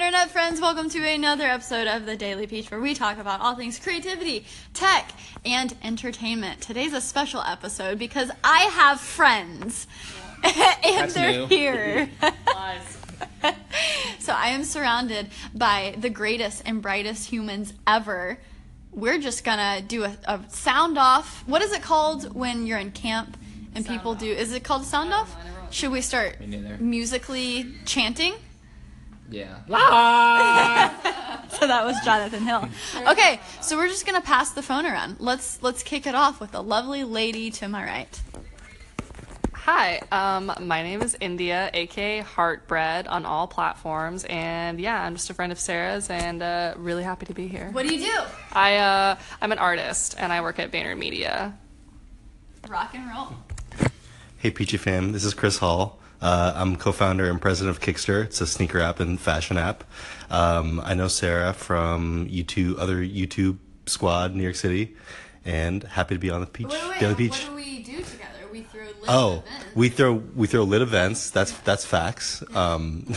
internet friends. Welcome to another episode of the Daily Peach where we talk about all things creativity, tech, and entertainment. Today's a special episode because I have friends and That's they're new. here. so I am surrounded by the greatest and brightest humans ever. We're just gonna do a, a sound off. What is it called when you're in camp and people do? Is it called sound off? Should we start musically chanting? Yeah. So that was Jonathan Hill. Okay, so we're just gonna pass the phone around. Let's let's kick it off with a lovely lady to my right. Hi, um, my name is India, aka Heartbread, on all platforms, and yeah, I'm just a friend of Sarah's, and uh, really happy to be here. What do you do? I uh, I'm an artist, and I work at VaynerMedia. Rock and roll. Hey, Peachy fam, this is Chris Hall. Uh, I'm co-founder and president of Kickster. It's a sneaker app and fashion app. Um, I know Sarah from YouTube, other YouTube squad in New York City, and happy to be on the Peach Daily Peach. What do we do together? We throw lit Oh, events. we throw we throw lit events. That's that's facts. Um,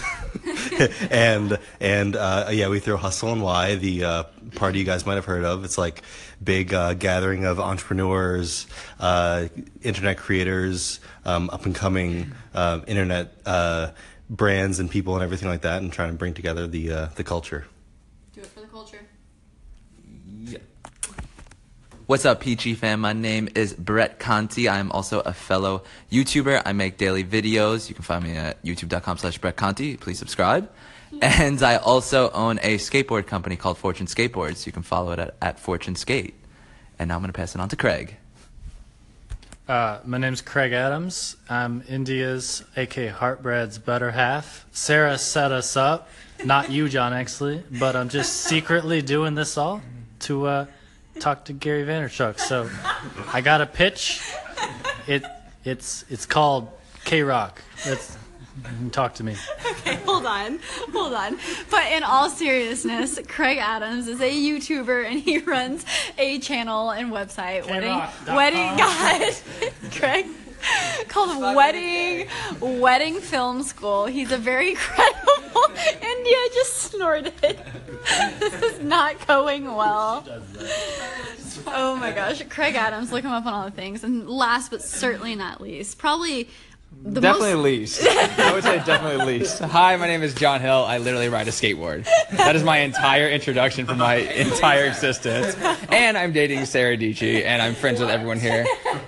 and and uh, yeah, we throw Hustle and Why, the uh, party you guys might have heard of. It's like big uh, gathering of entrepreneurs, uh, internet creators, um, up and coming uh, internet uh, brands and people and everything like that, and trying to bring together the uh, the culture. do it for the culture. What's up, Peachy fam? My name is Brett Conti. I'm also a fellow YouTuber. I make daily videos. You can find me at youtube.com slash Brett Conti. Please subscribe. And I also own a skateboard company called Fortune Skateboards. You can follow it at, at Fortune Skate. And now I'm going to pass it on to Craig. Uh, my name's Craig Adams. I'm India's, aka Heartbread's better half. Sarah set us up, not you, John Exley, but I'm just secretly doing this all to uh, talk to Gary Vaynerchuk. So I got a pitch. It it's it's called K Rock. That's talk to me. Okay, hold on, hold on. But in all seriousness, Craig Adams is a YouTuber and he runs a channel and website, wedding, Krock.com. wedding, God, Craig, called Wedding, Wedding Film School. He's a very credible. India just snorted. This is not going well. Oh my gosh, Craig Adams, look him up on all the things. And last but certainly not least, probably the Definitely most. least. I would say definitely least. Hi, my name is John Hill. I literally ride a skateboard. That is my entire introduction for my entire existence. And I'm dating Sarah Dietschy, and I'm friends with everyone here.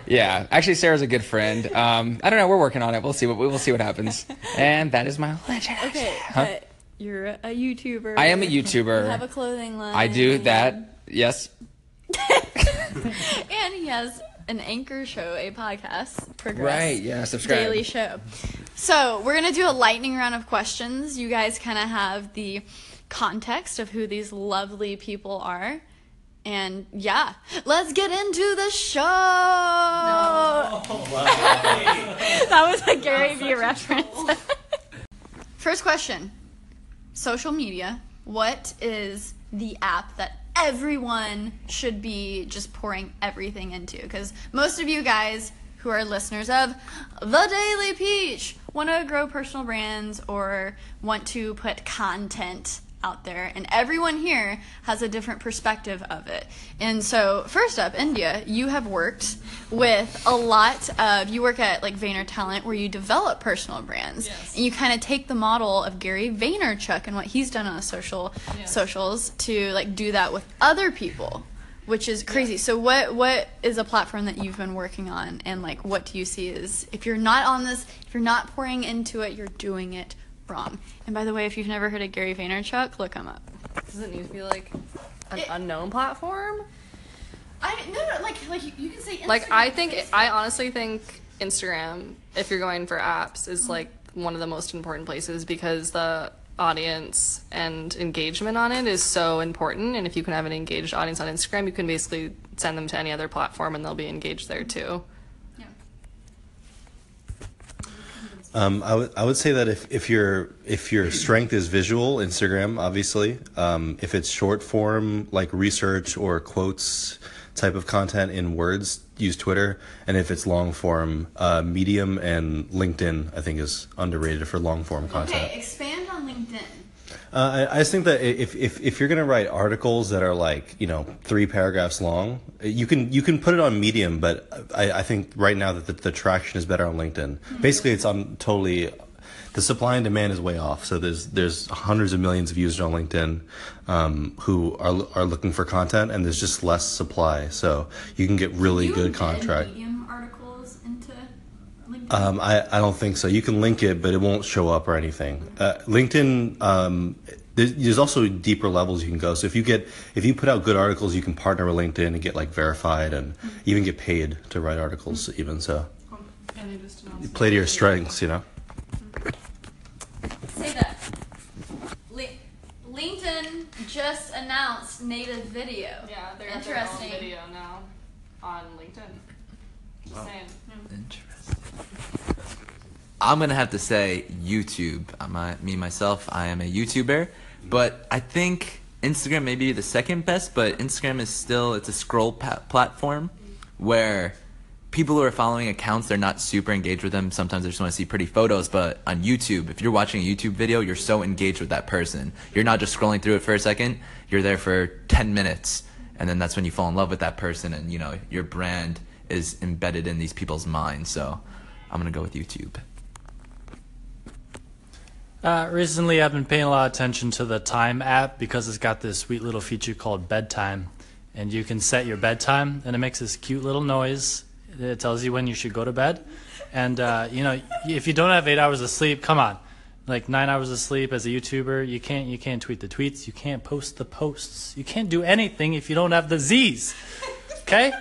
Yeah, actually, Sarah's a good friend. Um, I don't know. We're working on it. We'll see what we will see what happens. And that is my legend. Okay, but you're a YouTuber. I am a You YouTuber. have a clothing line. I do that. Yes. And he has an anchor show, a podcast, Progress. Right. Yeah. Subscribe. Daily show. So we're gonna do a lightning round of questions. You guys kind of have the context of who these lovely people are. And yeah, let's get into the show. that was a Gary Vee reference. First question social media. What is the app that everyone should be just pouring everything into? Because most of you guys who are listeners of The Daily Peach want to grow personal brands or want to put content out there and everyone here has a different perspective of it. And so first up india you have worked with a lot of you work at like Vayner Talent where you develop personal brands. And you kind of take the model of Gary Vaynerchuk and what he's done on the social socials to like do that with other people which is crazy. So what what is a platform that you've been working on and like what do you see is if you're not on this if you're not pouring into it you're doing it wrong and by the way if you've never heard of Gary Vaynerchuk look him up Does it need to be like an It- unknown platform? I no no like like you, you can say Instagram, Like I think. I honestly think Instagram, if you're going for apps, is mm-hmm. like one of the most important places because the audience and engagement on it is so important. And if you can have an engaged audience on Instagram, you can basically send them to any other platform and they'll be engaged there too. Yeah. Um, I would I would say that if, if your if your strength is visual, Instagram, obviously. Um, if it's short form like research or quotes type of content in words, use Twitter. And if it's long form, uh, Medium and LinkedIn, I think is underrated for long form content. Okay, expand. Uh, I, think that if, if, if you're going to write articles that are like you know three paragraphs long, you can you can put it on Medium, but I, I think right now that the, the traction is better on LinkedIn. Basically, it's on totally the supply and demand is way off. So there's there's hundreds of millions of users on LinkedIn um, who are are looking for content, and there's just less supply. So you can get really good contract. Medium articles into LinkedIn. Um, I, I don't think so. You can link it, but it won't show up or anything. Uh, LinkedIn, um, there's, there's also deeper levels you can go. So if you get if you put out good articles, you can partner with LinkedIn and get like verified and even get paid to write articles. Even so, And just play to your strengths. You know. Say that. Li- LinkedIn just announced native video. Yeah, they're at their own Interesting. video now on LinkedIn. Just saying. Interesting. I'm gonna have to say YouTube. A, me myself. I am a YouTuber, but I think Instagram may be the second best. But Instagram is still it's a scroll platform where people who are following accounts they're not super engaged with them. Sometimes they just want to see pretty photos. But on YouTube, if you're watching a YouTube video, you're so engaged with that person. You're not just scrolling through it for a second. You're there for 10 minutes, and then that's when you fall in love with that person, and you know your brand is embedded in these people's minds. So I'm gonna go with YouTube. Uh, recently, I've been paying a lot of attention to the Time app because it's got this sweet little feature called bedtime. And you can set your bedtime, and it makes this cute little noise. It tells you when you should go to bed. And, uh, you know, if you don't have eight hours of sleep, come on. Like nine hours of sleep as a YouTuber, you can't you can't tweet the tweets, you can't post the posts, you can't do anything if you don't have the Z's. Okay?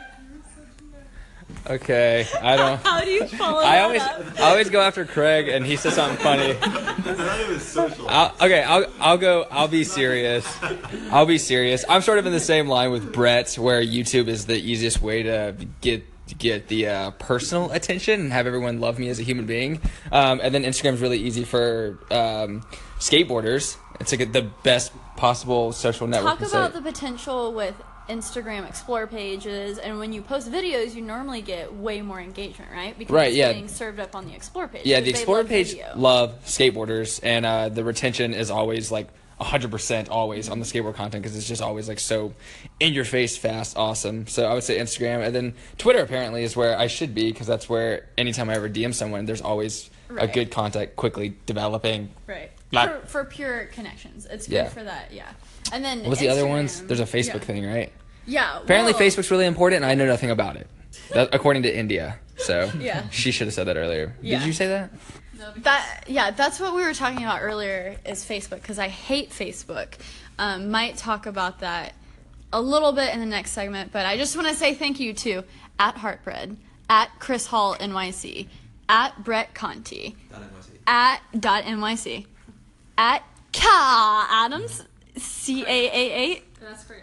Okay, I don't. How do you follow I that always, up? I always go after Craig, and he says something funny. I'll, okay, I'll, I'll go. I'll be serious. I'll be serious. I'm sort of in the same line with Brett, where YouTube is the easiest way to get get the uh, personal attention and have everyone love me as a human being. Um, and then Instagram's really easy for um, skateboarders. It's like the best possible social network. Talk about the potential with Instagram Explore pages, and when you post videos, you normally get way more engagement, right? Because Right, it's yeah. getting served up on the Explore page. Yeah, the Explore love page video. love skateboarders, and uh, the retention is always like 100% always on the skateboard content because it's just always like so in your face, fast, awesome. So I would say Instagram, and then Twitter apparently is where I should be because that's where anytime I ever DM someone, there's always a good contact quickly developing. Right. Not- for, for pure connections. It's good Yeah. for that, yeah. And then What's the other ones? There's a Facebook yeah. thing, right? Yeah. Apparently, well, Facebook's really important, and I know nothing about it. That, according to India. So Yeah. she should have said that earlier. Yeah. Did you say that? No, that yeah, that's what we were talking about earlier is Facebook because I hate Facebook. Um, might talk about that a little bit in the next segment, but I just want to say thank you to at Heartbread, at Chris Hall NYC, at Brett Conti, at dot NYC, at Ka Adams C A A eight.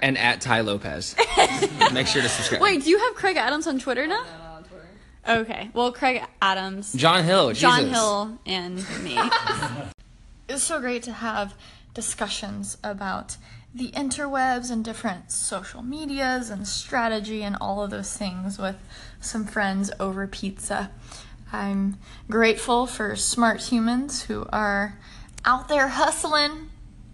And at Tai Lopez. Make sure to subscribe. Wait, do you have Craig Adams on Twitter now? On Twitter. Okay, well Craig Adams. John Hill. John Jesus. Hill and me. it's so great to have discussions about the interwebs and different social medias and strategy and all of those things with some friends over pizza. I'm grateful for smart humans who are out there hustling,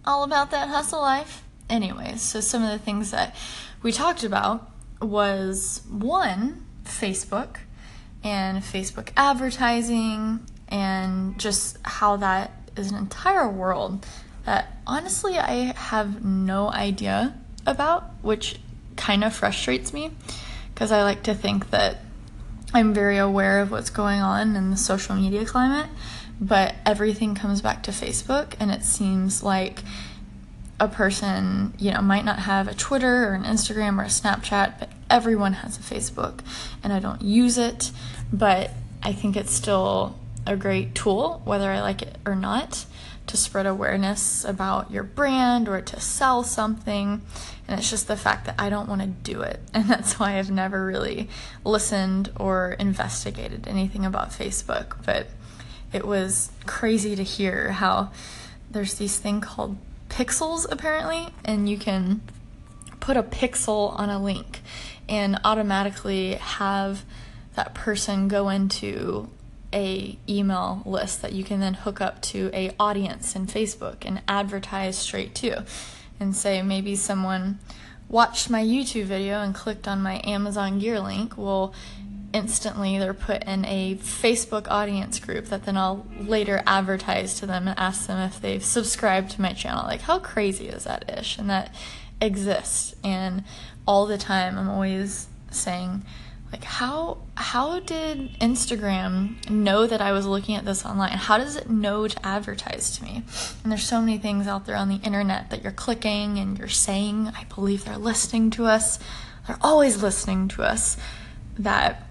all about that hustle life. Anyways, so some of the things that we talked about was one, Facebook and Facebook advertising and just how that is an entire world that honestly I have no idea about, which kind of frustrates me because I like to think that I'm very aware of what's going on in the social media climate, but everything comes back to Facebook and it seems like a person, you know, might not have a Twitter or an Instagram or a Snapchat, but everyone has a Facebook. And I don't use it, but I think it's still a great tool, whether I like it or not, to spread awareness about your brand or to sell something. And it's just the fact that I don't want to do it. And that's why I've never really listened or investigated anything about Facebook. But it was crazy to hear how there's these thing called pixels apparently and you can put a pixel on a link and automatically have that person go into a email list that you can then hook up to a audience in Facebook and advertise straight to and say maybe someone watched my YouTube video and clicked on my Amazon gear link. Well instantly they're put in a Facebook audience group that then I'll later advertise to them and ask them if they've subscribed to my channel like how crazy is that ish and that exists and all the time I'm always saying like how how did Instagram know that I was looking at this online? How does it know to advertise to me? And there's so many things out there on the internet that you're clicking and you're saying, I believe they're listening to us. They're always listening to us. That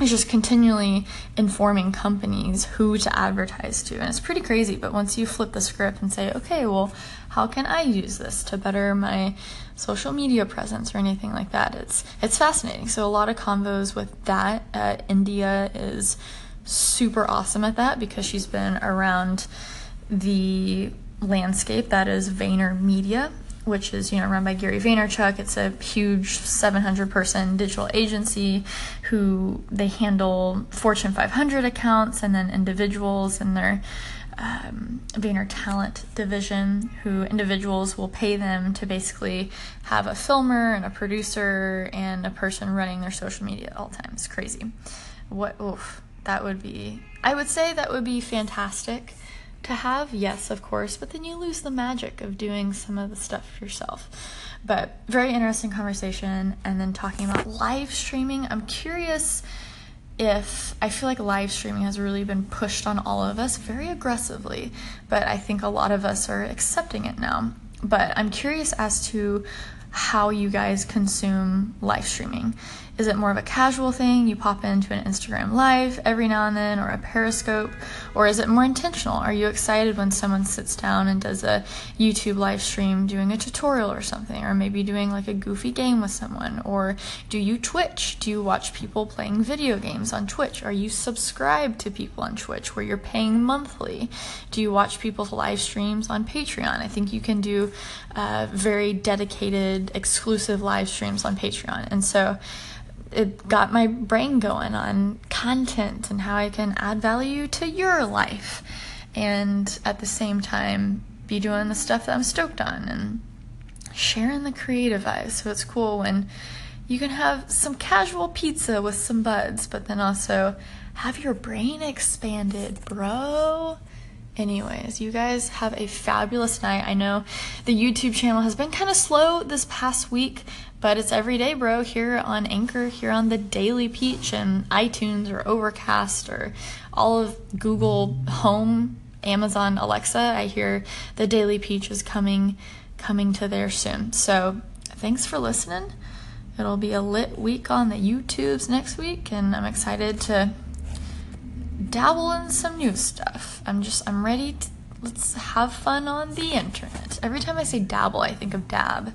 is just continually informing companies who to advertise to. And it's pretty crazy, but once you flip the script and say, okay, well, how can I use this to better my social media presence or anything like that? It's it's fascinating. So a lot of convos with that. Uh, India is super awesome at that because she's been around the landscape that is Vayner Media which is you know run by Gary Vaynerchuk. It's a huge 700 person digital agency who they handle Fortune 500 accounts and then individuals and their um, Vayner Talent division, who individuals will pay them to basically have a filmer and a producer and a person running their social media at all times. Crazy. What? Oof, that would be. I would say that would be fantastic to have, yes, of course, but then you lose the magic of doing some of the stuff yourself. But very interesting conversation. And then talking about live streaming, I'm curious if I feel like live streaming has really been pushed on all of us very aggressively, but I think a lot of us are accepting it now. But I'm curious as to how you guys consume live streaming. Is it more of a casual thing? You pop into an Instagram live every now and then or a Periscope? Or is it more intentional? Are you excited when someone sits down and does a YouTube live stream doing a tutorial or something? Or maybe doing like a goofy game with someone? Or do you Twitch? Do you watch people playing video games on Twitch? Are you subscribed to people on Twitch where you're paying monthly? Do you watch people's live streams on Patreon? I think you can do uh, very dedicated, exclusive live streams on Patreon. And so, it got my brain going on content and how I can add value to your life and at the same time be doing the stuff that I'm stoked on and sharing the creative vibes. So it's cool when you can have some casual pizza with some buds, but then also have your brain expanded, bro. Anyways, you guys have a fabulous night. I know the YouTube channel has been kind of slow this past week, but it's every day, bro, here on Anchor, here on the Daily Peach and iTunes or Overcast or all of Google Home, Amazon Alexa. I hear the Daily Peach is coming coming to there soon. So, thanks for listening. It'll be a lit week on the YouTubes next week and I'm excited to dabble in some new stuff. I'm just I'm ready to let's have fun on the internet. Every time I say dabble, I think of dab.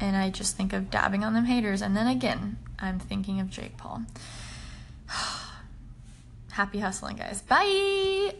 And I just think of dabbing on them haters. And then again, I'm thinking of Jake Paul. Happy hustling, guys. Bye.